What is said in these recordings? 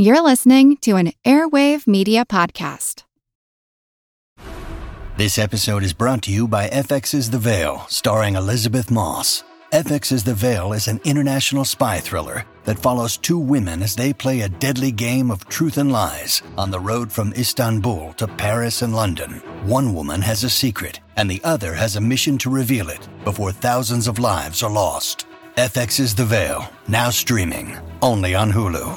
You're listening to an Airwave Media Podcast. This episode is brought to you by FX's The Veil, starring Elisabeth Moss. FX's The Veil is an international spy thriller that follows two women as they play a deadly game of truth and lies on the road from Istanbul to Paris and London. One woman has a secret, and the other has a mission to reveal it before thousands of lives are lost. FX's The Veil, now streaming, only on Hulu.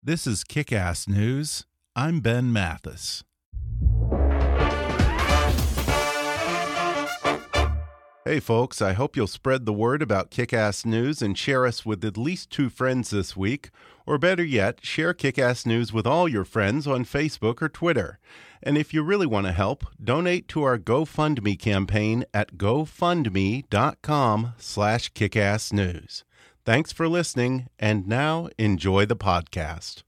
This is Kickass News. I'm Ben Mathis. Hey, folks, I hope you'll spread the word about Kickass News and share us with at least two friends this week. Or better yet, share Kickass News with all your friends on Facebook or Twitter. And if you really want to help, donate to our GoFundMe campaign at gofundme.com slash kickassnews. Thanks for listening, and now enjoy the podcast.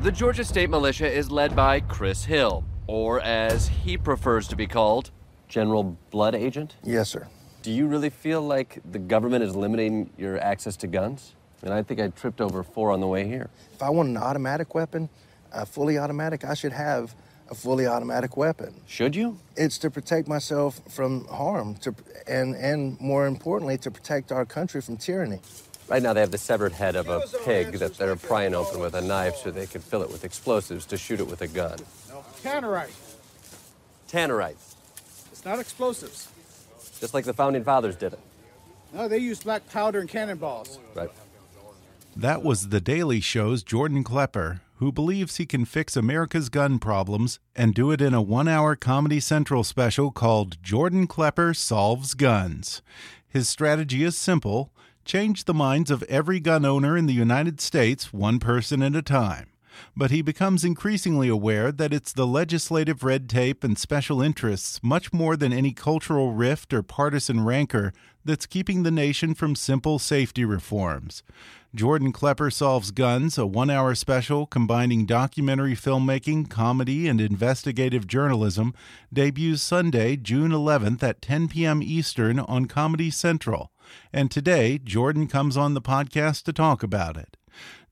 The Georgia State Militia is led by Chris Hill, or as he prefers to be called, General Bloodagent. Yes, sir. Do you really feel like the government is limiting your access to guns? I mean, I think I tripped over four on the way here. If I want an automatic weapon, a fully automatic, I should have a fully automatic weapon. Should you? It's to protect myself from harm, to, and and more importantly, to protect our country from tyranny. Right now, they have the severed head of a pig that they're prying open with a knife so they can fill it with explosives to shoot it with a gun. Tannerite. Tannerite, It's not explosives. just like the founding fathers did it. No, they used black powder and cannonballs. Right. That was The Daily Show's Jordan Klepper, who believes he can fix America's gun problems and do it in a one hour Comedy Central special called Jordan Klepper Solves Guns. His strategy is simple change the minds of every gun owner in the United States one person at a time. But he becomes increasingly aware that it's the legislative red tape and special interests, much more than any cultural rift or partisan rancor, that's keeping the nation from simple safety reforms. Jordan Klepper Solves Guns, a one hour special combining documentary filmmaking, comedy, and investigative journalism, debuts Sunday, June 11th at 10 p.m. Eastern on Comedy Central. And today, Jordan comes on the podcast to talk about it.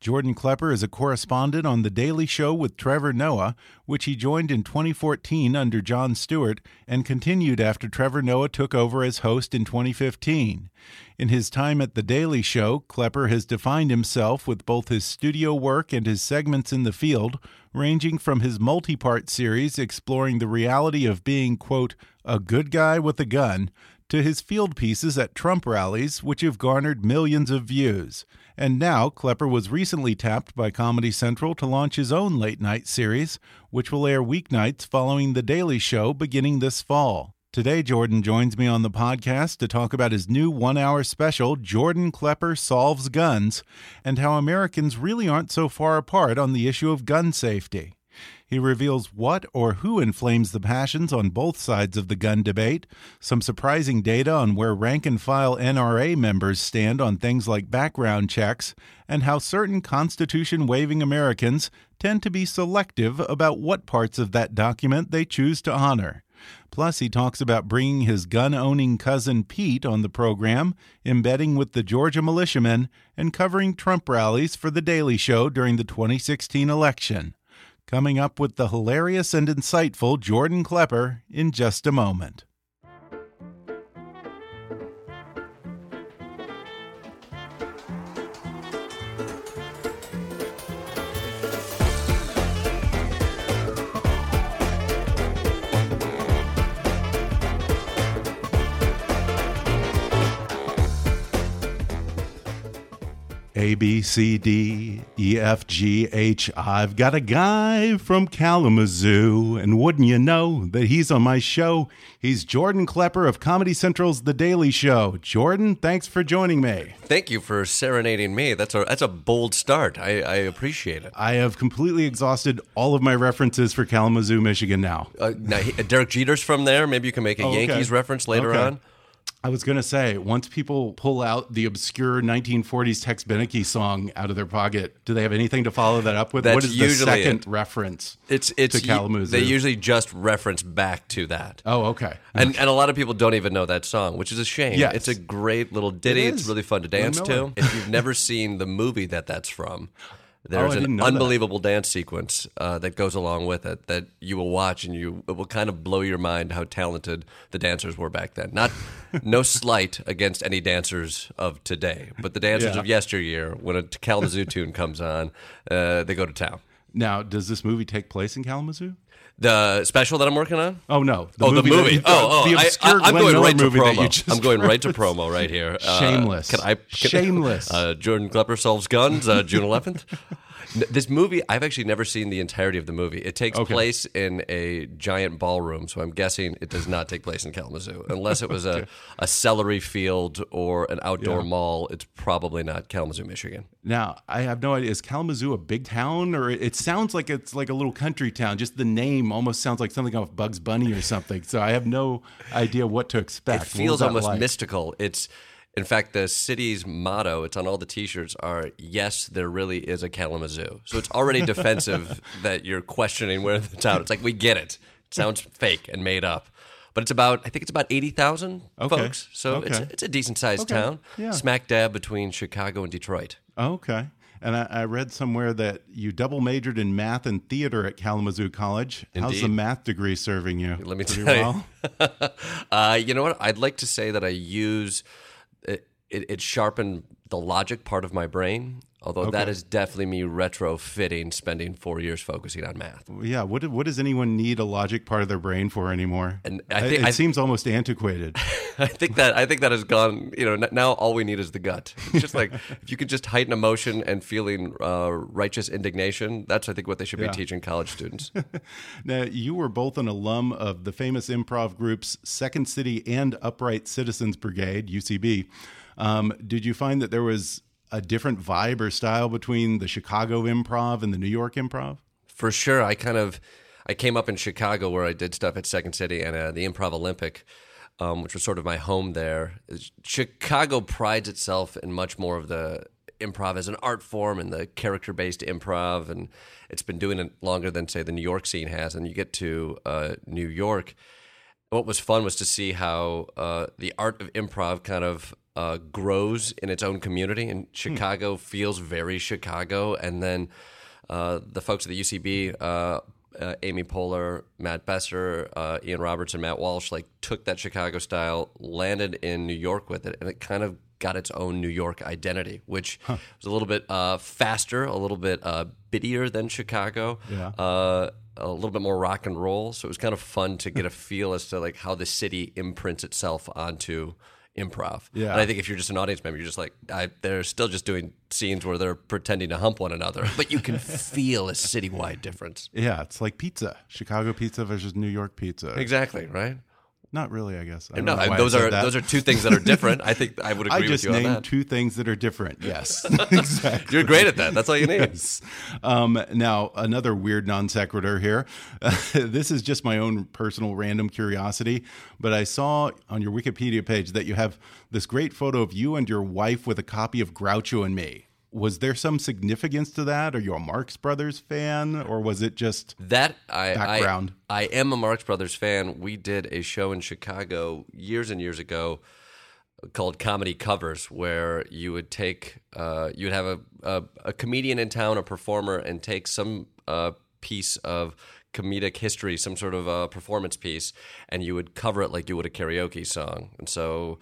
Jordan Klepper is a correspondent on The Daily Show with Trevor Noah, which he joined in 2014 under Jon Stewart and continued after Trevor Noah took over as host in 2015. In his time at The Daily Show, Klepper has defined himself with both his studio work and his segments in the field, ranging from his multi part series exploring the reality of being, quote, a good guy with a gun to his field pieces at Trump rallies, which have garnered millions of views. And now, Klepper was recently tapped by Comedy Central to launch his own late night series, which will air weeknights following The Daily Show beginning this fall. Today, Jordan joins me on the podcast to talk about his new one hour special, Jordan Klepper Solves Guns, and how Americans really aren't so far apart on the issue of gun safety. He reveals what or who inflames the passions on both sides of the gun debate, some surprising data on where rank and file NRA members stand on things like background checks, and how certain Constitution waving Americans tend to be selective about what parts of that document they choose to honor. Plus, he talks about bringing his gun owning cousin Pete on the program, embedding with the Georgia militiamen, and covering Trump rallies for The Daily Show during the 2016 election coming up with the hilarious and insightful Jordan Klepper in just a moment. A, B, C, D, E, F, G, H. I've got a guy from Kalamazoo, and wouldn't you know that he's on my show? He's Jordan Klepper of Comedy Central's The Daily Show. Jordan, thanks for joining me. Thank you for serenading me. That's a that's a bold start. I, I appreciate it. I have completely exhausted all of my references for Kalamazoo, Michigan now. Uh, now, Derek Jeter's from there. Maybe you can make a Oh, okay. Yankees reference later Okay. on. I was going to say, once people pull out the obscure 1940s Tex Beneke song out of their pocket, do they have anything to follow that up with? That's what is the usually second it. reference It's it's to Kalamazoo? They usually just reference back to that. oh, okay. And, and a lot of people don't even know that song, which is a shame. Yes. It's a great little ditty. It It's really fun to dance to. If you've never seen the movie that that's from, there's Oh, an know that. unbelievable dance sequence uh, that goes along with it that you will watch and you it will kind of blow your mind how talented the dancers were back then. Not no slight against any dancers of today, but the dancers Yeah. of yesteryear. When a Kalamazoo tune comes on, uh, they go to town. Now, does this movie take place in Kalamazoo? The special that I'm working on. Oh no! oh, the movie. you- oh, oh, the obscure I, am going Miller right to promo. I'm going right to promo right here. Uh, Shameless. Can I? Can, Shameless. Uh, Jordan Klepper solves guns. Uh, June 11th. This movie, I've actually never seen the entirety of the movie. It takes Okay. place in a giant ballroom, so I'm guessing it does not take place in Kalamazoo, unless it was a, a celery field or an outdoor Yeah. mall. It's probably not Kalamazoo, Michigan. Now, I have no idea. Is Kalamazoo a big town, or it sounds like it's like a little country town? Just the name almost sounds like something off Bugs Bunny or something. So I have no idea what to expect. It feels almost like? mystical. It's in fact the city's motto. It's on all the T-shirts. Are yes, there really is a Kalamazoo. So it's already defensive that you're questioning where the town. It's like we get it. It sounds fake and made up, but it's about I think it's about eighty thousand Okay. folks. So it's Okay. it's a decent sized Okay. town, Yeah. smack dab between Chicago and Detroit. Okay. And I, I read somewhere that you double majored in math and theater at Kalamazoo College. How's the math degree serving you? Let me Pretty tell well? you. uh, you know what? I'd like to say that I use it, it, it sharpened the logic part of my brain. Although that Okay. is definitely me retrofitting spending four years focusing on math. Yeah. What what does anyone need a logic part of their brain for anymore? And I think- it I- seems almost antiquated. I think that I think that has gone. You know, n- now all we need is the gut. It's just like if you could just heighten emotion and feeling uh, righteous indignation. That's I think what they should Yeah. be teaching college students. now, you were both an alum of the famous improv groups Second City and Upright Citizens Brigade (UCB). Um, did you find that there was a different vibe or style between the Chicago improv and the New York improv? For sure, I kind of I came up in Chicago where I did stuff at Second City and uh, the Improv Olympic, um, which was sort of my home there. Chicago prides itself in much more of the improv as an art form and the character based improv, and it's been doing it longer than say the New York scene has. And you get to uh, New York. What was fun was to see how uh, the art of improv kind of uh, grows in its own community. And Chicago feels very Chicago, and then uh, the folks at the UCB, uh, uh, Amy Poehler, Matt Besser, uh, Ian Roberts, and Matt Walsh, like took that Chicago style, landed in New York with it, and it kind of got its own New York identity, which was a little bit uh, faster, a little bit uh, bittier than Chicago, Yeah. uh, a little bit more rock and roll. So it was kind of fun to get a feel as to like how the city imprints itself onto improv. Yeah. And I think if you're just an audience member, you're just like, I, they're still just doing scenes where they're pretending to hump one another, but you can feel a citywide difference. Yeah, it's like pizza. Chicago pizza versus New York pizza. Exactly, right? Not really, I guess. I No, I those are that. those are two things that are different. I think I would I agree just with you on named that. two things that are different. Yes, exactly. You're great at that. That's all you need. Yes. Um, now, another weird non sequitur here. this is just my own personal random curiosity, but I saw on your Wikipedia page that you have this great photo of you and your wife with a copy of Groucho and Me. Was there some significance to that? Are you a Marx Brothers fan, or was it just That I, Background. I I am a Marx Brothers fan. We did a show in Chicago years and years ago called Comedy Covers, where you would take uh, you would have a, a a comedian in town, a performer, and take some uh, piece of comedic history, some sort of uh, performance piece, and you would cover it like you would a karaoke song. And so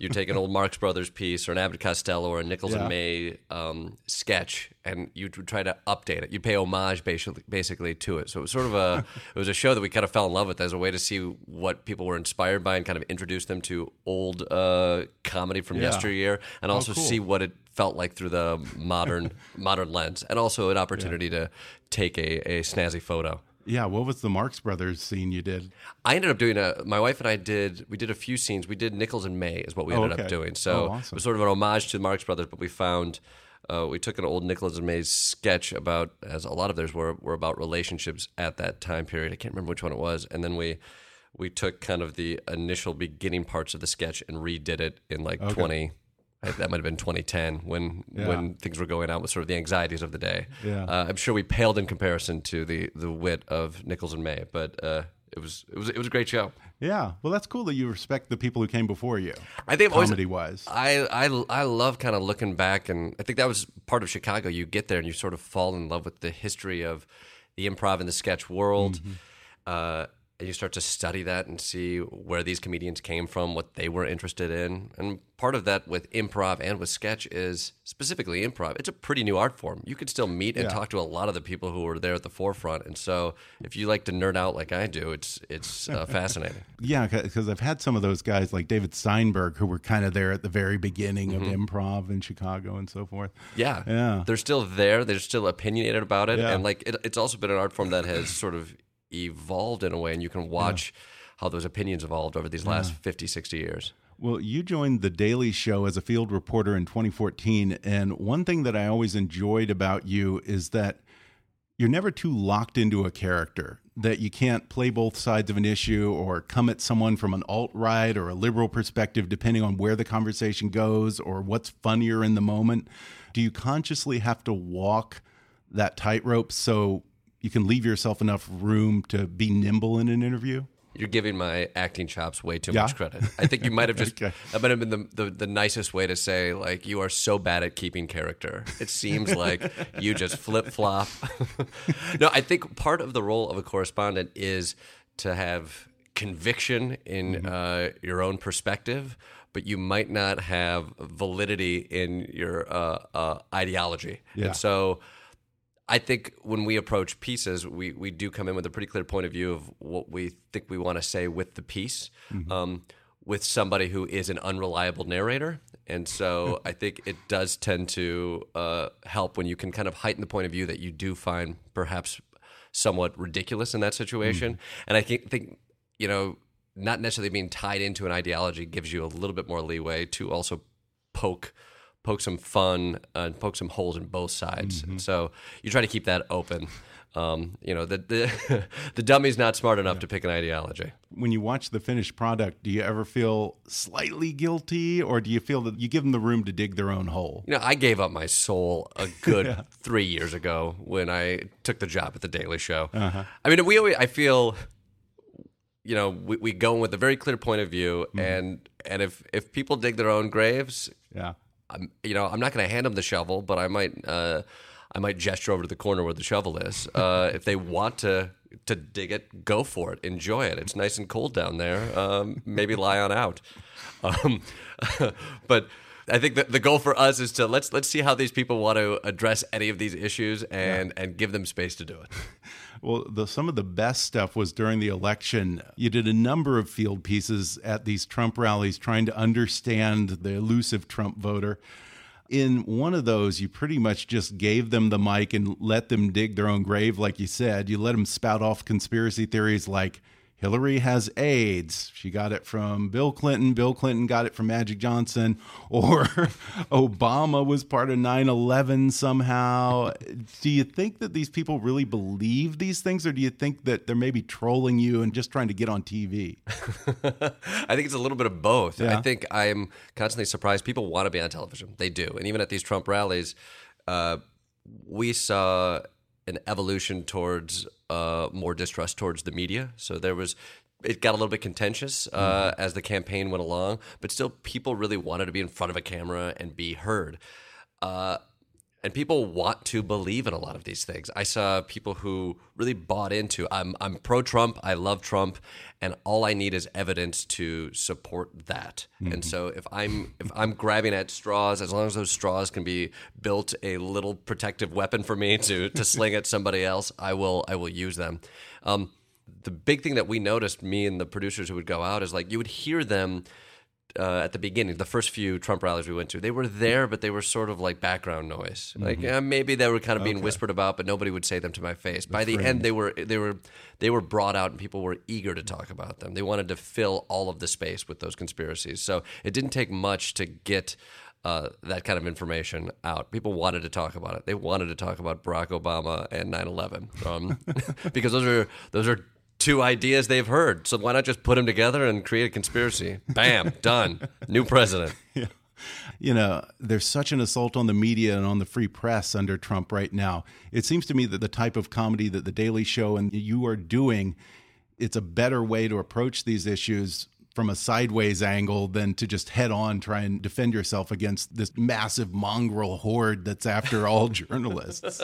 You take an old Marx Brothers piece or an Abbott Costello or a Nichols Yeah. and May um, sketch, and you try to update it. You pay homage basically, basically to it. So it was sort of a it was a show that we kind of fell in love with as a way to see what people were inspired by and kind of introduce them to old uh, comedy from Yeah. yesteryear, and also cool. see what it felt like through the modern modern lens, and also an opportunity to take a, a snazzy photo. Yeah, what was the Marx Brothers scene you did? I ended up doing a. My wife and I did. We did a few scenes. We did Nichols and May is what we Oh, ended okay. up doing. Oh, So awesome. it was sort of an homage to the Marx Brothers, but we found. Uh, we took an old Nichols and May's sketch about, as a lot of theirs were, were about relationships at that time period. I can't remember which one it was, and then we we took kind of the initial beginning parts of the sketch and redid it in like twenty. I- That might have been 2010 when Yeah. when things were going on with sort of the anxieties of the day. Yeah. Uh, I'm sure we paled in comparison to the the wit of Nichols and May, but uh, it was it was it was a great show. Yeah, well, that's cool that you respect the people who came before you. I think always- comedy wise. I, I I love kind of looking back, and I think that was part of Chicago. You get there and you sort of fall in love with the history of the improv and the sketch world. Mm-hmm. Uh, and you start to study that and see where these comedians came from, what they were interested in. And part of that with improv and with sketch is specifically improv. It's a pretty new art form. You could still meet and Yeah. talk to a lot of the people who were there at the forefront. And so if you like to nerd out like I do, it's it's uh, fascinating. Yeah, because I've had some of those guys like David Steinberg who were kind of there at the very beginning of improv in Chicago and so forth. Mm-hmm. Yeah, Yeah. They're still there. They're still opinionated about it, Yeah. and like it, it's also been an art form that has sort of evolved in a way, and you can watch how those opinions evolved over these last 50, 60 years. Well, you joined The Daily Show as a field reporter in 2014. And one thing that I always enjoyed about you is that you're never too locked into a character, that you can't play both sides of an issue or come at someone from an alt right or a liberal perspective, depending on where the conversation goes or what's funnier in the moment. Do you consciously have to walk that tightrope so you can leave yourself enough room to be nimble in an interview? You're giving my acting chops way too Yeah? much credit. I think you might have just Okay. that might have been the, the the nicest way to say like you are so bad at keeping character. It seems like you just flip flop. no, I think part of the role of a correspondent is to have conviction in Mm-hmm. uh, your own perspective, but you might not have validity in your uh, uh, ideology. Yeah. And so I think when we approach pieces, we, we do come in with a pretty clear point of view of what we think we want to say with the piece, um, with somebody who is an unreliable narrator. And so I think it does tend to uh, help when you can kind of heighten the point of view that you do find perhaps somewhat ridiculous in that situation. And I think, think, you know, not necessarily being tied into an ideology gives you a little bit more leeway to also poke poke some fun uh, and poke some holes in both sides. So you try to keep that open. Um, you know, the the, the dummy's not smart enough to pick an ideology. when you watch the finished product, do you ever feel slightly guilty, or do you feel that you give them the room to dig their own hole? You know, I gave up my soul a good three years ago when I took the job at the Daily Show. I mean, we always, I feel, you know, we, we go in with a very clear point of view, and and if if people dig their own graves, Yeah, I'm, you know, I'm not going to hand them the shovel, but I might, uh, I might gesture over to the corner where the shovel is. Uh, if they want to to dig it, go for it, enjoy it. It's nice and cold down there. Um, maybe lie on out. Um, but I think that the goal for us is to let's let's see how these people want to address any of these issues and and give them space to do it. Well, the, some of the best stuff was during the election. You did a number of field pieces at these Trump rallies trying to understand the elusive Trump voter. In one of those, you pretty much just gave them the mic and let them dig their own grave, like you said. You let them spout off conspiracy theories like Hillary has AIDS. She got it from Bill Clinton. Bill Clinton got it from Magic Johnson. Or Obama was part of 9 11 somehow. Do you think that these people really believe these things, or do you think that they're maybe trolling you and just trying to get on TV? I think it's a little bit of both. Yeah. I think I'm constantly surprised. People want to be on television. They do. And even at these Trump rallies, uh, we saw an evolution towards uh, more distrust towards the media. So there was. It got a little bit contentious uh, as the campaign went along, but still, people really wanted to be in front of a camera and be heard. Uh, and people want to believe in a lot of these things. I saw people who really bought into I'm I'm pro Trump, I love Trump, and all I need is evidence to support that. Mm-hmm. And so if I'm if I'm grabbing at straws, as long as those straws can be built a little protective weapon for me to to sling at somebody else, I will I will use them. Um, the big thing that we noticed, me and the producers who would go out, is like you would hear them uh, at the beginning, the first few Trump rallies we went to, they were there, but they were sort of like background noise. Mm-hmm. Like yeah, maybe they were kind of being okay. whispered about, but nobody would say them to my face. The By the end, they were they were they were brought out, and people were eager to talk about them. They wanted to fill all of the space with those conspiracies. So it didn't take much to get. Uh, that kind of information out. People wanted to talk about it. They wanted to talk about Barack Obama and 9/11 um, because those are those are two ideas they've heard. So why not just put them together and create a conspiracy? Bam, done. New president. Yeah. You know, there's such an assault on the media and on the free press under Trump right now. It seems to me that the type of comedy that The Daily Show and you are doing, it's a better way to approach these issues from a sideways angle than to just head on try and defend yourself against this massive mongrel horde that's after all journalists.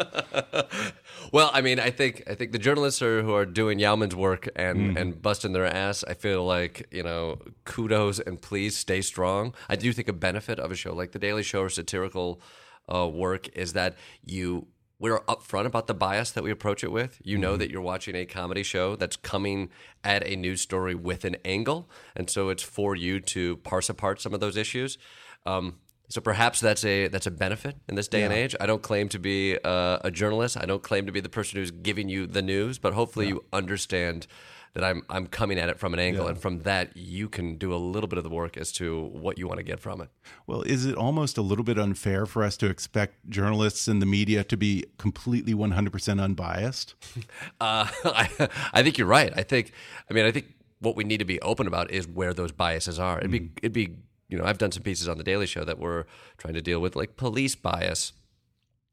well, I mean, I think I think the journalists are, who are doing Yaomin's work and mm. and busting their ass. I feel like you know, kudos and please stay strong. I do think a benefit of a show like The Daily Show or satirical uh, work is that you we're upfront about the bias that we approach it with. You know mm-hmm. that you're watching a comedy show that's coming at a news story with an angle, and so it's for you to parse apart some of those issues. Um, so perhaps that's a that's a benefit in this day yeah. and age. I don't claim to be uh, a journalist. I don't claim to be the person who's giving you the news, but hopefully yeah. you understand that I'm I'm coming at it from an angle, yeah. and from that you can do a little bit of the work as to what you want to get from it. Well, is it almost a little bit unfair for us to expect journalists and the media to be completely 100% unbiased? Uh, I, I think you're right. I think I mean I think what we need to be open about is where those biases are. It'd be mm. it'd be you know I've done some pieces on the Daily Show that were trying to deal with like police bias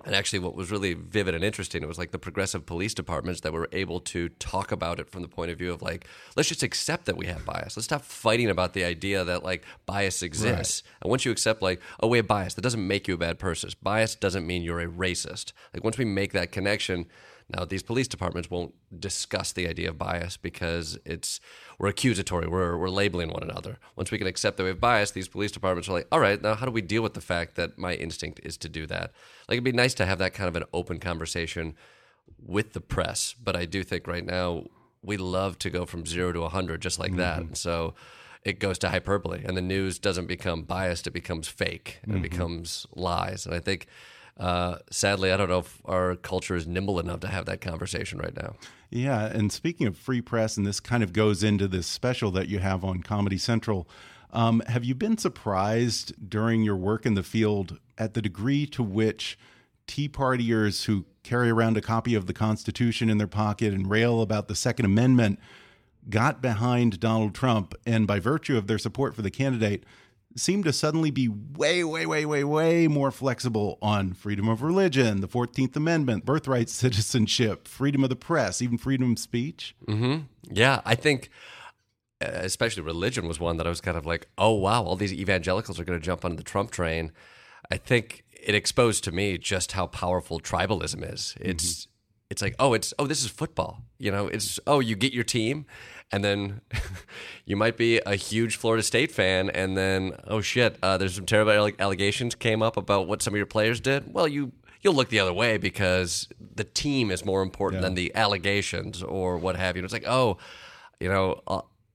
and actually, what was really vivid and interesting, it was like the progressive police departments that were able to talk about it from the point of view of like, let's just accept that we have bias. Let's stop fighting about the idea that like bias exists. Right. And once you accept like, oh, we have bias, that doesn't make you a bad person. Bias doesn't mean you're a racist. Like once we make that connection, now, these police departments won't discuss the idea of bias because it's we're accusatory. We're we're labeling one another. Once we can accept that we have bias, these police departments are like, all right, now how do we deal with the fact that my instinct is to do that? Like it'd be nice to have that kind of an open conversation with the press, but I do think right now we love to go from zero to hundred just like mm-hmm. that. And so it goes to hyperbole, and the news doesn't become biased; it becomes fake, and mm-hmm. it becomes lies. And I think uh, sadly, I don't know if our culture is nimble enough to have that conversation right now. Yeah, and speaking of free press, and this kind of goes into this special that you have on Comedy Central. Um, have you been surprised during your work in the field at the degree to which Tea Partiers who carry around a copy of the Constitution in their pocket and rail about the Second Amendment got behind Donald Trump, and by virtue of their support for the candidate, seem to suddenly be way, way, way, way, way more flexible on freedom of religion, the 14th Amendment, birthright citizenship, freedom of the press, even freedom of speech. Mm -hmm. Yeah, I think uh, especially religion was one that I was kind of like, oh, wow, all these evangelicals are going to jump on the Trump train. I think it exposed to me just how powerful tribalism is. It's. Mm -hmm it's like oh it's oh this is football you know it's oh you get your team and then you might be a huge Florida State fan, and then oh shit, uh, there's some terrible allegations came up about what some of your players did. Well, you you'll look the other way because the team is more important yeah. than the allegations or what have you. And it's like oh, you know,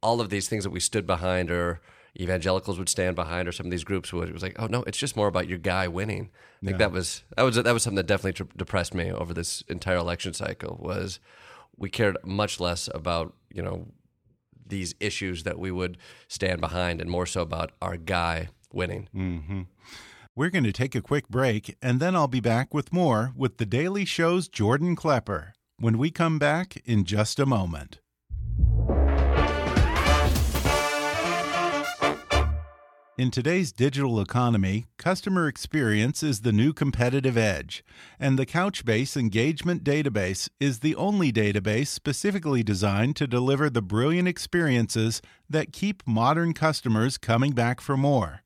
all of these things that we stood behind or evangelicals would stand behind or some of these groups would. It was like, oh no, it's just more about your guy winning. I think yeah. that was that was that was something that definitely depressed me over this entire election cycle. Was we cared much less about you know these issues that we would stand behind and more so about our guy winning. Mm -hmm. We're going to take a quick break, and then I'll be back with more with The Daily Show's Jordan Klepper when we come back in just a moment. In today's digital economy, customer experience is the new competitive edge, and the Couchbase Engagement Database is the only database specifically designed to deliver the brilliant experiences that keep modern customers coming back for more.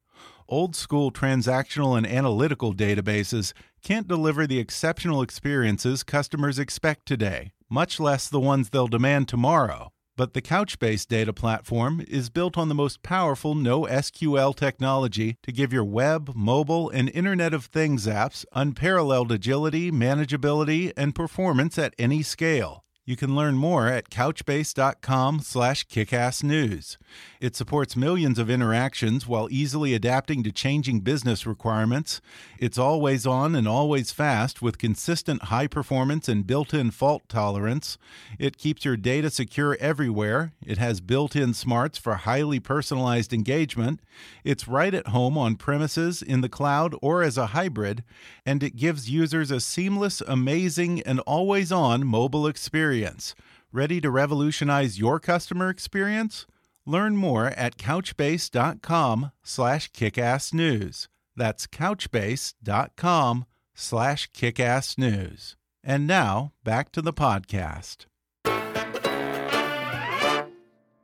Old school transactional and analytical databases can't deliver the exceptional experiences customers expect today, much less the ones they'll demand tomorrow. But the Couchbase data platform is built on the most powerful NoSQL technology to give your web, mobile, and Internet of Things apps unparalleled agility, manageability, and performance at any scale. You can learn more at couchbase.com/kickassnews. It supports millions of interactions while easily adapting to changing business requirements. It's always on and always fast with consistent high performance and built-in fault tolerance. It keeps your data secure everywhere. It has built-in smarts for highly personalized engagement. It's right at home on premises, in the cloud, or as a hybrid, and it gives users a seamless, amazing, and always-on mobile experience experience. Ready to revolutionize your customer experience? Learn more at couchbase.com slash kickassnews. That's couchbase.com slash kickassnews. And now, back to the podcast.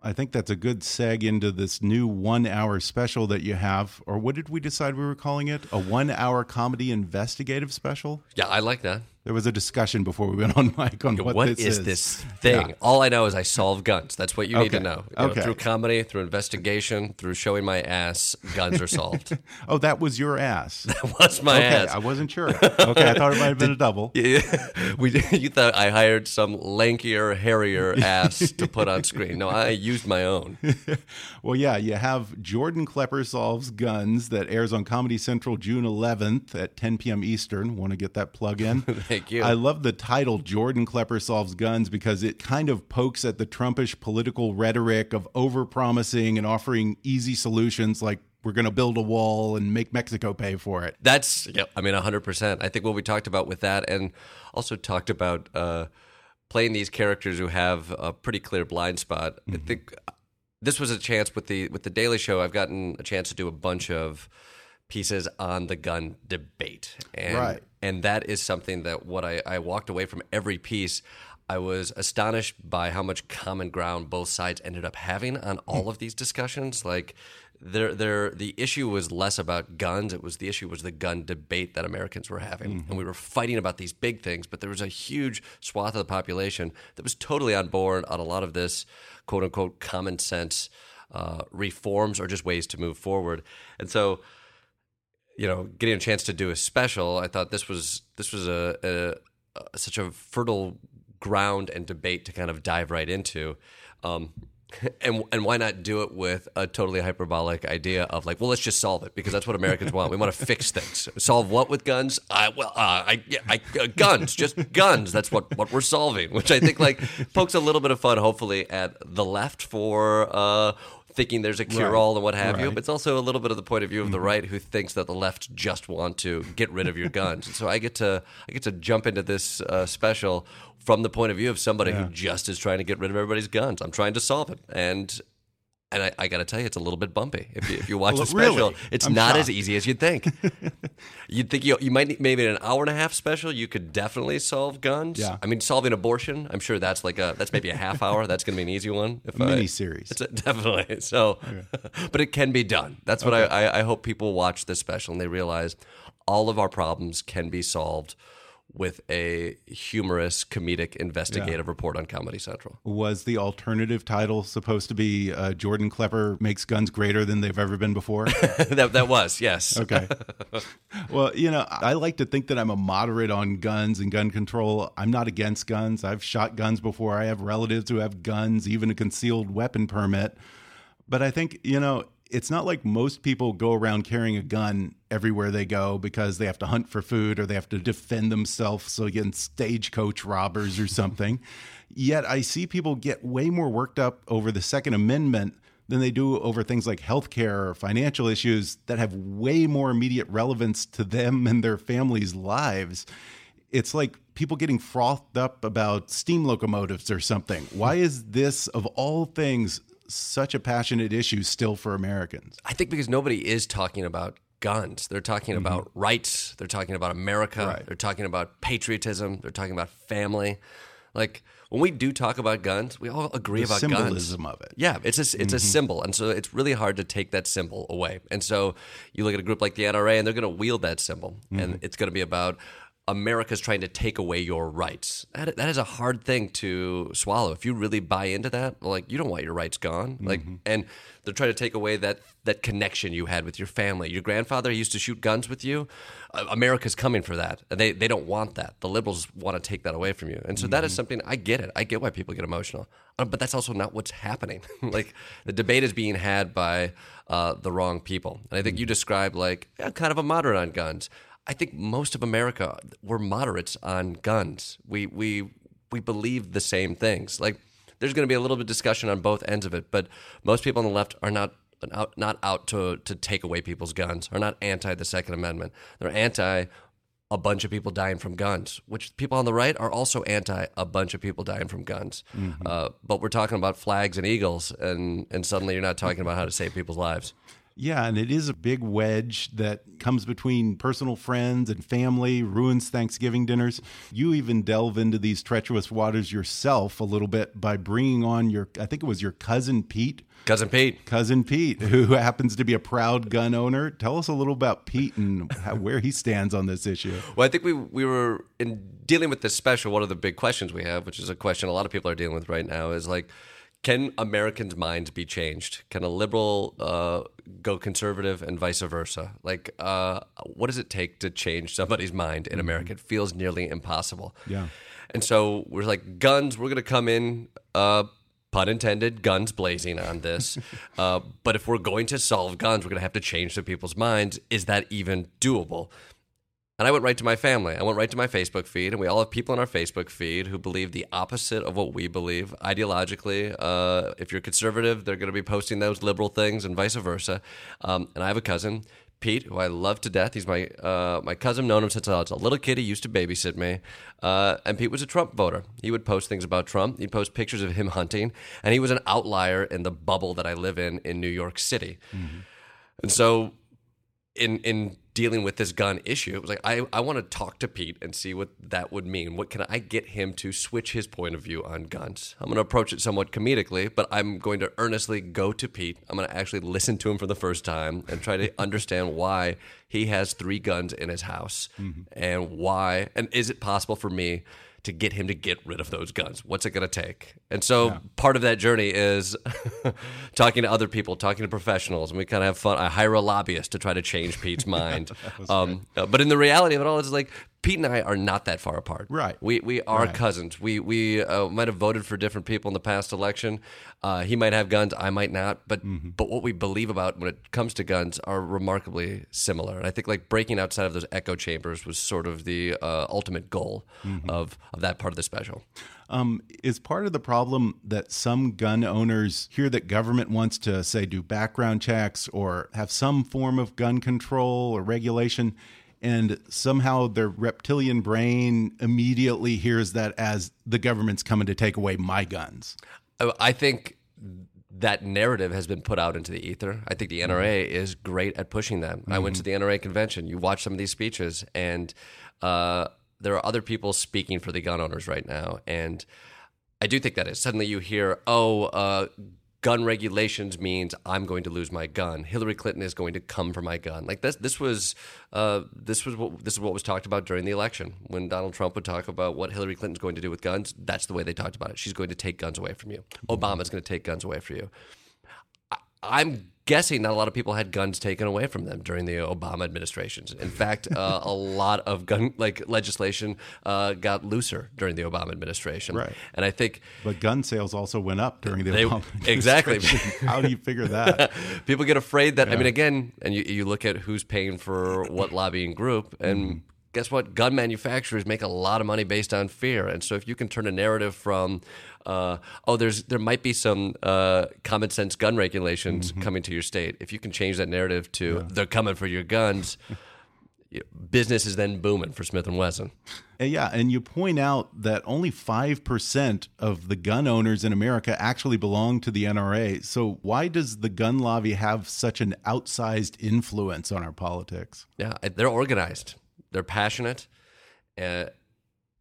I think that's a good seg into this new one hour special that you have. Or what did we decide we were calling it? A one hour comedy investigative special? Yeah, I like that. There was a discussion before we went on mic on what, what this is, is. this thing? Yeah. All I know is I solve guns. That's what you need to know. You know, Okay. Through comedy, through investigation, through showing my ass, guns are solved. Oh, that was your ass. What's my okay, ass? I wasn't sure. Okay, I thought it might have been a double. Yeah, we you thought I hired some lankier, hairier ass to put on screen. No, I used my own. Well, yeah, you have Jordan Klepper Solves Guns that airs on Comedy Central June 11th at 10 p.m. Eastern. Want to get that plug in? Thank you. I love the title Jordan Klepper Solves Guns because it kind of pokes at the Trumpish political rhetoric of overpromising and offering easy solutions like we're going to build a wall and make Mexico pay for it. That's yeah. I mean, hundred percent. I think what we talked about with that, and also talked about uh, playing these characters who have a pretty clear blind spot. I think this was a chance with the with the Daily Show. I've gotten a chance to do a bunch of pieces on the gun debate, and Right. and that is something that what I, I walked away from every piece. I was astonished by how much common ground both sides ended up having on all of these discussions. Like, there, there, the issue was less about guns; it was the issue was the gun debate that Americans were having, and we were fighting about these big things. But there was a huge swath of the population that was totally on board on a lot of this quote unquote common sense uh, reforms or just ways to move forward. And so, you know, getting a chance to do a special, I thought this was this was a, a, a such a fertile ground and debate to kind of dive right into. Um, and and why not do it with a totally hyperbolic idea of like, well, let's just solve it because that's what Americans want. We want to fix things. Solve what with guns? I well, uh, I, yeah, I uh, guns, just guns. That's what what we're solving. Which I think like pokes a little bit of fun, hopefully, at the left for. Uh, Thinking there's a cure all and what have you, but it's also a little bit of the point of view of the right who thinks that the left just want to get rid of your guns. And so I get to I get to jump into this uh, special from the point of view of somebody who just is trying to get rid of everybody's guns. I'm trying to solve it, and and I, I got to tell you, it's a little bit bumpy. If you, if you watch the special, really? it's I'm not as easy as you'd think. you'd think you, you might need maybe an hour and a half special, you could definitely solve guns. Yeah. I mean, solving abortion, I'm sure that's like a that's maybe a half hour. That's going to be an easy one. If A I- mini-series. It's a, definitely so, but it can be done. That's what I, I I hope people watch this special and they realize all of our problems can be solved with a humorous, comedic, investigative report on Comedy Central. Was the alternative title supposed to be uh, Jordan Klepper makes guns greater than they've ever been before? that that was yes. Okay. well, you know, I like to think that I'm a moderate on guns and gun control. I'm not against guns. I've shot guns before. I have relatives who have guns, even a concealed weapon permit. But I think, you know, it's not like most people go around carrying a gun everywhere they go because they have to hunt for food or they have to defend themselves against stagecoach robbers or something. Yet I see people get way more worked up over the Second Amendment than they do over things like healthcare or financial issues that have way more immediate relevance to them and their families' lives. It's like people getting frothed up about steam locomotives or something. Why is this, of all things, such a passionate issue still for Americans? I think because nobody is talking about guns. They're talking about rights. They're talking about America. Mm-hmm. Right. They're talking about patriotism. They're talking about family. Like when we do talk about guns, we all agree The about symbolism guns. of it. Yeah, it's a it's a symbol, and so it's really hard to take that symbol away. And so you look at a group like the NRA, and they're going to wield that symbol, and it's going to be about America's trying to take away your rights. That, that is a hard thing to swallow. If you really buy into that, like you don't want your rights gone. Like, and they're trying to take away that that connection you had with your family. Your grandfather used to shoot guns with you. Uh, America's coming for that, and they they don't want that. The liberals want to take that away from you, and so that is something I get it. I get why people get emotional, uh, but that's also not what's happening. like the debate is being had by uh, the wrong people, and I think you described like yeah, kind of a moderate on guns. I think most of America we're moderates on guns. We we we believe the same things. Like there's going to be a little bit of discussion on both ends of it, but most people on the left are not out, not out to to take away people's guns. Are not anti the Second Amendment. They're anti a bunch of people dying from guns, which people on the right are also anti a bunch of people dying from guns. Uh, but we're talking about flags and eagles, and and suddenly you're not talking about how to save people's lives. Yeah, and it is a big wedge that comes between personal friends and family, ruins Thanksgiving dinners. You even delve into these treacherous waters yourself a little bit by bringing on your, I think it was your cousin Pete. Cousin Pete. Cousin Pete, who happens to be a proud gun owner. Tell us a little about Pete and how, where he stands on this issue. Well, I think we we were in dealing with this special. One of the big questions we have, which is a question a lot of people are dealing with right now, is like, can Americans' minds be changed? Can a liberal uh, go conservative and vice versa? Like, uh, what does it take to change somebody's mind in America? It feels nearly impossible. Yeah. And so we're like, guns, we're going to come in, uh, pun intended, guns blazing on this. uh, but if we're going to solve guns, we're going to have to change some people's minds. Is that even doable? And I went right to my family. I went right to my Facebook feed, and we all have people in our Facebook feed who believe the opposite of what we believe ideologically. Uh, if you're conservative, they're going to be posting those liberal things, and vice versa. Um, and I have a cousin, Pete, who I love to death. He's my uh, my cousin. Known him since I was a little kid. He used to babysit me. Uh, and Pete was a Trump voter. He would post things about Trump. He'd post pictures of him hunting, and he was an outlier in the bubble that I live in in New York City. And so in in dealing with this gun issue, it was like I, I want to talk to Pete and see what that would mean. What can I get him to switch his point of view on guns? I'm going to approach it somewhat comedically, but I'm going to earnestly go to Pete. I'm going to actually listen to him for the first time and try to understand why he has three guns in his house mm-hmm. and why and is it possible for me to get him to get rid of those guns? What's it going to take? And so part of that journey is talking to other people, talking to professionals, and we kind of have fun. I hire a lobbyist to try to change Pete's mind. um, uh, but in the reality of it all, it's like Pete and I are not that far apart. Right. We we are Right. cousins. We we uh, might have voted for different people in the past election. Uh, he might have guns, I might not. But Mm-hmm. but what we believe about when it comes to guns are remarkably similar. And I think like breaking outside of those echo chambers was sort of the uh, ultimate goal Mm-hmm. of of that part of the special. Um, is part of the problem that some gun owners hear that government wants to say do background checks or have some form of gun control or regulation, and somehow their reptilian brain immediately hears that as the government's coming to take away my guns. I- I think that narrative has been put out into the ether. I think the NRA is great at pushing that. I went to the NRA convention. You watch some of these speeches, and uh, there are other people speaking for the gun owners right now. And I do think that is suddenly you hear, oh, uh, gun regulations means I'm going to lose my gun. Hillary Clinton is going to come for my gun. Like this, this was uh, this was what this is what was talked about during the election when Donald Trump would talk about what Hillary Clinton's going to do with guns. That's the way they talked about it. She's going to take guns away from you. Obama's going to take guns away from you. I'm guessing not a lot of people had guns taken away from them during the Obama administrations. In fact, uh, a lot of gun like legislation uh, got looser during the Obama administration. Right. And I think But gun sales also went up during the They- Obama exactly. How do you figure that? people get afraid that I mean again, and you, you look at who's paying for what lobbying group, and guess what? Gun manufacturers make a lot of money based on fear, and so if you can turn a narrative from uh, oh, there's there might be some uh, common sense gun regulations coming to your state. If you can change that narrative to they're coming for your guns, business is then booming for Smith and Wesson. Yeah, and you point out that only 5% of the gun owners in America actually belong to the NRA. So, why does the gun lobby have such an outsized influence on our politics? Yeah, they're organized. They're passionate, uh,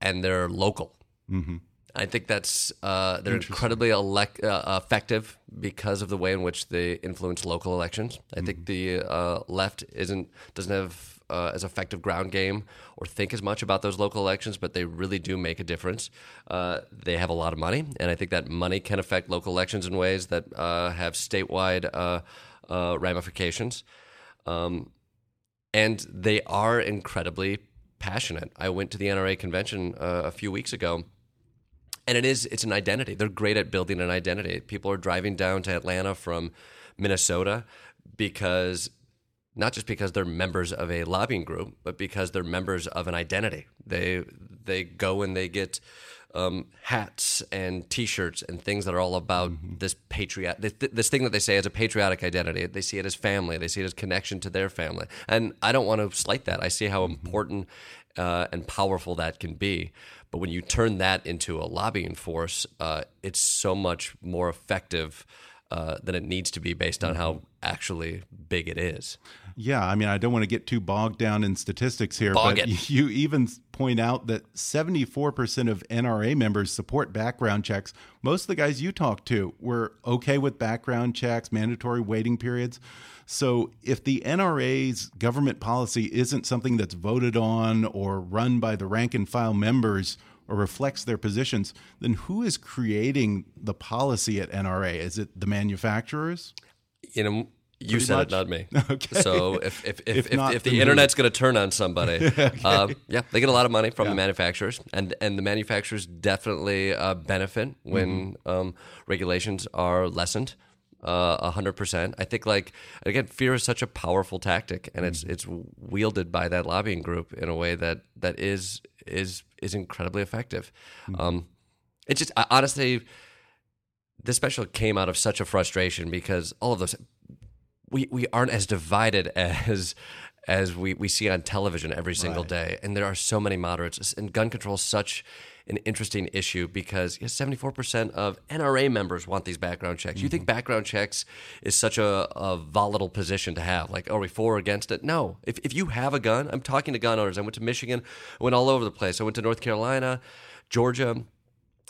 and they're local. Mm-hmm. I think that's uh, they're incredibly uh, effective because of the way in which they influence local elections. I think the uh, left isn't doesn't have uh, as effective ground game or think as much about those local elections, but they really do make a difference. Uh, they have a lot of money, and I think that money can affect local elections in ways that uh, have statewide uh, uh, ramifications. Um, and they are incredibly passionate. I went to the NRA convention uh, a few weeks ago, and it is it's an identity. They're great at building an identity. People are driving down to Atlanta from Minnesota because not just because they're members of a lobbying group, but because they're members of an identity. They they go and they get um, hats and T-shirts and things that are all about this patriot, this, this thing that they say is a patriotic identity. They see it as family. They see it as connection to their family. And I don't want to slight that. I see how important uh, and powerful that can be. But when you turn that into a lobbying force, uh, it's so much more effective uh, than it needs to be based on how actually big it is. Yeah, I mean, I don't want to get too bogged down in statistics here, Bog but it. you even point out that 74% of NRA members support background checks. Most of the guys you talk to were okay with background checks, mandatory waiting periods. So if the NRA's government policy isn't something that's voted on or run by the rank and file members or reflects their positions, then who is creating the policy at NRA? Is it the manufacturers? You know, you Pretty said much? it, not me. Okay. So if if if, If if, not, if the internet's going to turn on somebody, uh, yeah, they get a lot of money from the manufacturers, and and the manufacturers definitely uh, benefit when Mm-hmm. um, regulations are lessened. uh, A hundred percent. I think, like again, fear is such a powerful tactic, and it's Mm-hmm. it's wielded by that lobbying group in a way that that is is is incredibly effective. Mm-hmm. Um, it just I, honestly, this special came out of such a frustration because all of those we we aren't as divided as as we, we see on television every single day. And there are so many moderates. And gun control is such an interesting issue because yes, 74% of NRA members want these background checks. You think mm-hmm. background checks is such a, a volatile position to have? Like, are we for or against it? No. If, if you have a gun, I'm talking to gun owners. I went to Michigan, I went all over the place. I went to North Carolina, Georgia.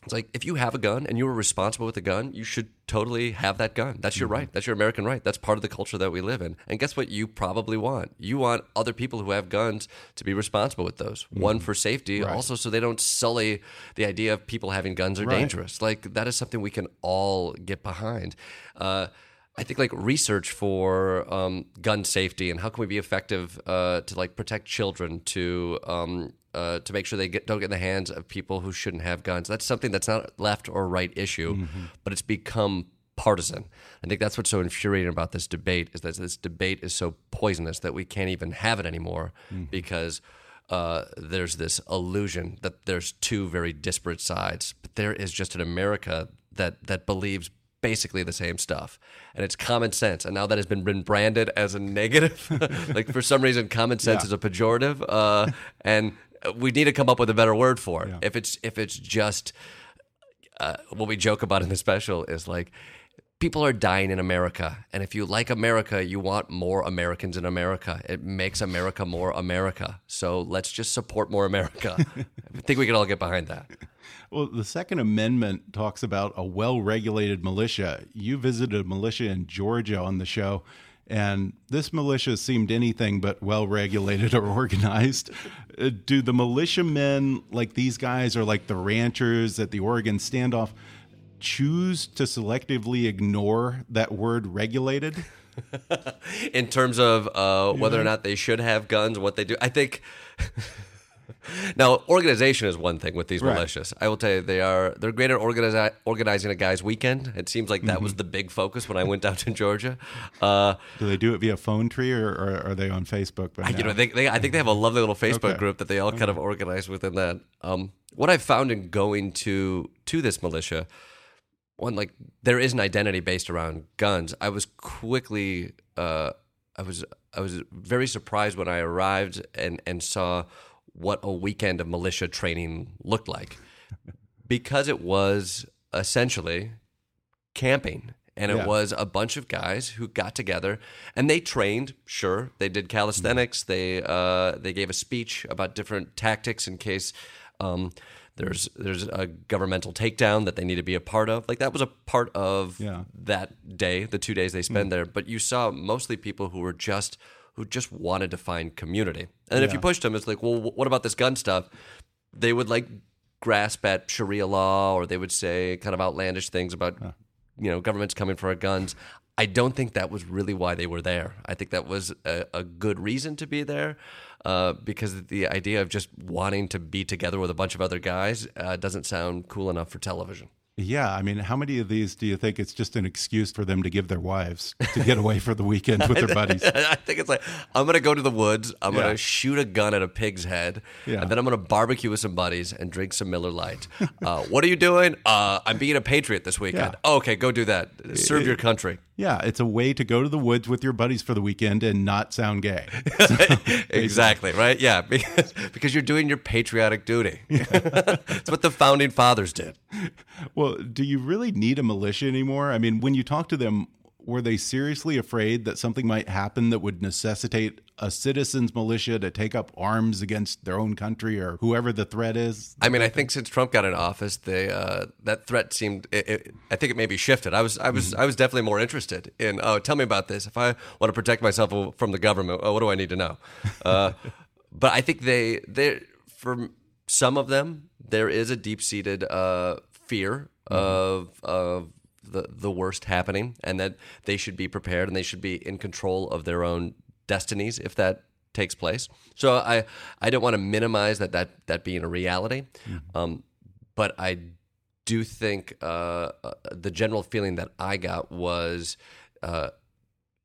It's like if you have a gun and you were responsible with a gun, you should totally have that gun. That's your right. That's your American right. That's part of the culture that we live in. And guess what? You probably want you want other people who have guns to be responsible with those. One for safety, also so they don't sully the idea of people having guns are Right. dangerous. Like that is something we can all get behind. Uh, I think like research for um, gun safety and how can we be effective uh, to like protect children to um, uh, to make sure they get, don't get in the hands of people who shouldn't have guns. That's something that's not left or right issue, but it's become partisan. I think that's what's so infuriating about this debate is that this debate is so poisonous that we can't even have it anymore because uh, there's this illusion that there's two very disparate sides, but there is just an America that that believes basically the same stuff, and it's common sense. And now that has been, been branded as a negative, like for some reason, common sense is a pejorative, uh, and we need to come up with a better word for it. If it's if it's just uh, what we joke about in the special is like people are dying in America, and if you like America, you want more Americans in America. It makes America more America. So let's just support more America. I think we can all get behind that. Well, the Second Amendment talks about a well regulated militia. You visited a militia in Georgia on the show, and this militia seemed anything but well regulated or organized. Uh, Do the militiamen, like these guys, or like the ranchers at the Oregon standoff, choose to selectively ignore that word regulated? in terms of uh, whether or not they should have guns, what they do. I think. now, organization is one thing with these Right. militias. I will tell you, they are they're great at organizi- organizing a guy's weekend. It seems like that was the big focus when I went down to Georgia. Uh, Do they do it via phone tree, or, or are they on Facebook? By you know, they, they, I think they have a lovely little Facebook Okay. group that they all kind of organize within that. Um, what I've found in going to to this militia, one like there is an identity based around guns. I was quickly, uh, I was I was very surprised when I arrived and and saw what a weekend of militia training looked like, because it was essentially camping. And it Yeah. was a bunch of guys who got together and they trained. Sure, they did calisthenics. They uh, they gave a speech about different tactics in case um, There's there's a governmental takedown that they need to be a part of. Like that was a part of Yeah. that day, the two days they spend there. But you saw mostly people who were just who just wanted to find community. And if you pushed them, it's like, well, what about this gun stuff? They would like grasp at Sharia law, or they would say kind of outlandish things about you know governments coming for our guns. I don't think that was really why they were there. I think that was a, a good reason to be there, uh, because the idea of just wanting to be together with a bunch of other guys uh, doesn't sound cool enough for television. Yeah, I mean, how many of these do you think it's just an excuse for them to give their wives to get away for the weekend with their buddies? I think it's like I'm gonna go to the woods. I'm Yeah. gonna shoot a gun at a pig's head, Yeah. and then I'm gonna barbecue with some buddies and drink some Miller Lite. Uh, what are you doing? Uh, I'm being a patriot this weekend. Yeah. Oh, okay, go do that. Serve your country. Yeah, it's a way to go to the woods with your buddies for the weekend and not sound gay. exactly right. Yeah, because because you're doing your patriotic duty. It's what the founding fathers did. Well, do you really need a militia anymore? I mean, when you talk to them, were they seriously afraid that something might happen that would necessitate a citizens' militia to take up arms against their own country or whoever the threat is? I mean, I think since Trump got in office, they uh, that threat seemed. It, it, I think it maybe shifted. I was, I was, I was definitely more interested in. Oh, tell me about this. If I want to protect myself from the government, oh, what do I need to know? Uh, but I think they, they, for some of them, there is a deep seated uh, fear of of the the worst happening, and that they should be prepared and they should be in control of their own destinies if that takes place. So I I don't want to minimize that that that being a reality, um, but I do think uh, uh, the general feeling that I got was uh,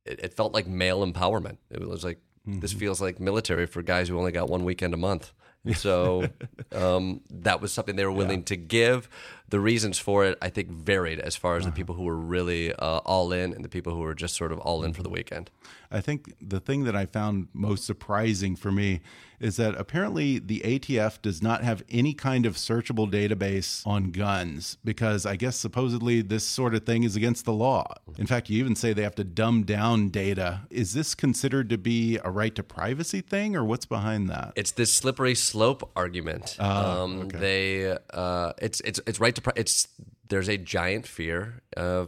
it, it felt like male empowerment. It was like this feels like military for guys who only got one weekend a month. So um, that was something they were willing to give. The reasons for it, I think, varied as far as the people who were really uh, all in and the people who were just sort of all in for the weekend. I think the thing that I found most surprising for me is that apparently the ATF does not have any kind of searchable database on guns because I guess supposedly this sort of thing is against the law. In fact, you even say they have to dumb down data. Is this considered to be a right to privacy thing or what's behind that? It's this slippery slope argument. um, They, uh, it's it's it's right to. It's there's a giant fear uh,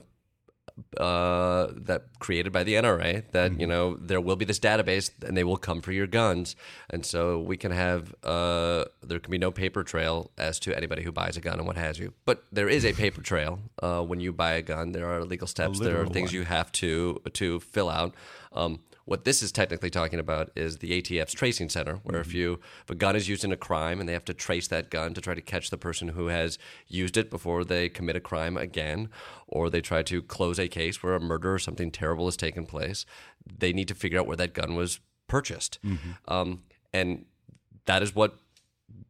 uh, that created by the NRA that you know there will be this database and they will come for your guns, and so we can have uh, there can be no paper trail as to anybody who buys a gun and what has you. But there is a paper trail uh, when you buy a gun. There are legal steps. There are things one. you have to to fill out. Um, what this is technically talking about is the ATF's tracing center, where if you if a gun is used in a crime and they have to trace that gun to try to catch the person who has used it before they commit a crime again, or they try to close a case where a murder or something terrible has taken place, they need to figure out where that gun was purchased, um, and that is what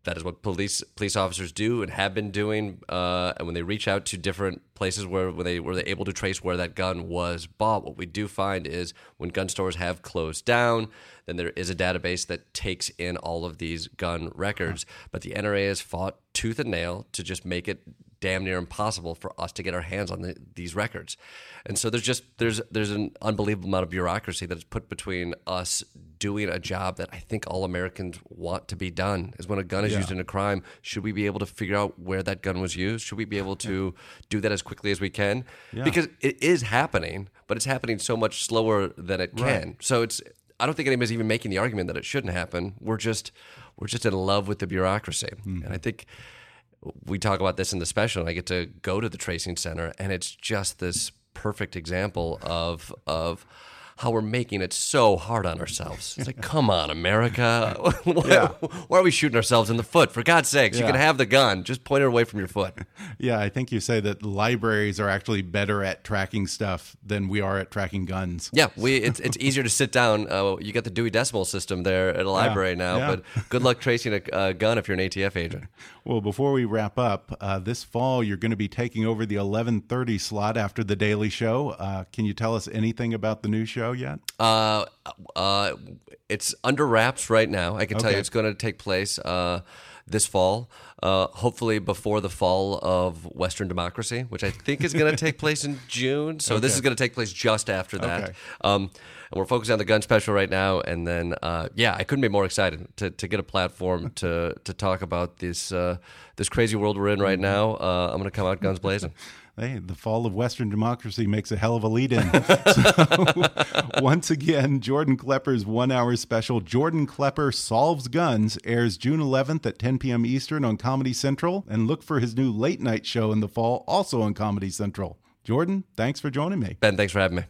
that is what police police officers do and have been doing. Uh, and when they reach out to different places where, where they were they able to trace where that gun was bought, what we do find is when gun stores have closed down, then there is a database that takes in all of these gun records. But the NRA has fought tooth and nail to just make it damn near impossible for us to get our hands on the, these records. And so there's just there's there's an unbelievable amount of bureaucracy that is put between us doing a job that I think all Americans want to be done. Is when a gun is used in a crime, should we be able to figure out where that gun was used? Should we be able to do that as quickly as we can? Because it is happening, but it's happening so much slower than it can. So it's I don't think anybody's even making the argument that it shouldn't happen. We're just we're just in love with the bureaucracy. Mm-hmm. And I think we talk about this in the special and I get to go to the tracing center and it's just this perfect example of of how we're making it so hard on ourselves. It's like, come on, America. why, why are we shooting ourselves in the foot? For God's sakes, you can have the gun. Just point it away from your foot. Yeah, I think you say that libraries are actually better at tracking stuff than we are at tracking guns. Yeah, we it's it's easier to sit down. Uh, you got the Dewey Decimal System there at a library now, yeah. but good luck tracing a, a gun if you're an ATF agent. Well, before we wrap up, uh, this fall you're going to be taking over the 11:30 slot after the Daily Show. Uh, can you tell us anything about the new show yet? Uh, uh, it's under wraps right now. I can tell you it's going to take place uh, this fall, uh, hopefully before the fall of Western democracy, which I think is going to take place in June. So this is going to take place just after that. Okay. Um, and we're focusing on the gun special right now. And then, uh, yeah, I couldn't be more excited to, to get a platform to to talk about this uh, this crazy world we're in right now. Uh, I'm going to come out guns blazing. Hey, the fall of Western democracy makes a hell of a lead in. so, once again, Jordan Klepper's one hour special, Jordan Klepper Solves Guns, airs June 11th at 10 p.m. Eastern on Comedy Central. And look for his new late night show in the fall, also on Comedy Central. Jordan, thanks for joining me. Ben, thanks for having me.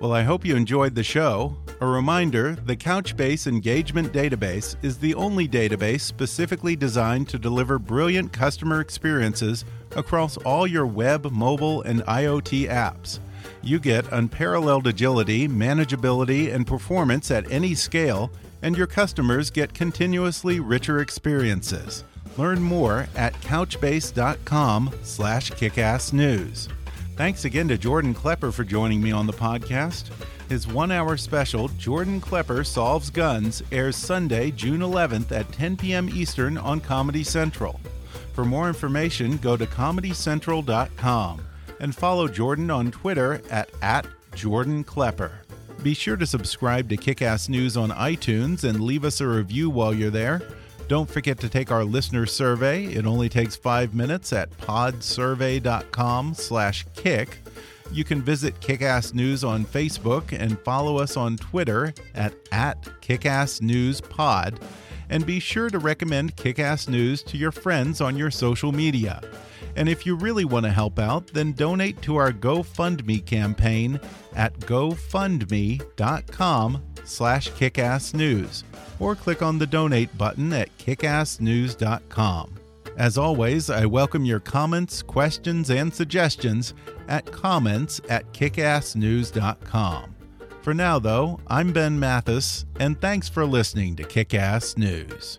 Well, I hope you enjoyed the show. A reminder the Couchbase Engagement Database is the only database specifically designed to deliver brilliant customer experiences across all your web, mobile, and IoT apps. You get unparalleled agility, manageability, and performance at any scale, and your customers get continuously richer experiences. Learn more at couchbase.com/kickassnews. Thanks again to Jordan Klepper for joining me on the podcast. His one hour special, Jordan Klepper Solves Guns, airs Sunday, June 11th at 10 p.m. Eastern on Comedy Central. For more information, go to comedycentral.com and follow Jordan on Twitter at, at Jordan Klepper. Be sure to subscribe to Kickass News on iTunes and leave us a review while you're there. Don't forget to take our listener survey. It only takes five minutes at podsurvey.com slash kick. You can visit Kickass News on Facebook and follow us on Twitter at, at KickassNewsPod. And be sure to recommend Kickass News to your friends on your social media. And if you really want to help out, then donate to our GoFundMe campaign at gofundme.com slash kickassnews or click on the donate button at kickassnews.com. As always, I welcome your comments, questions, and suggestions at comments at kickassnews.com. For now, though, I'm Ben Mathis, and thanks for listening to Kickass News.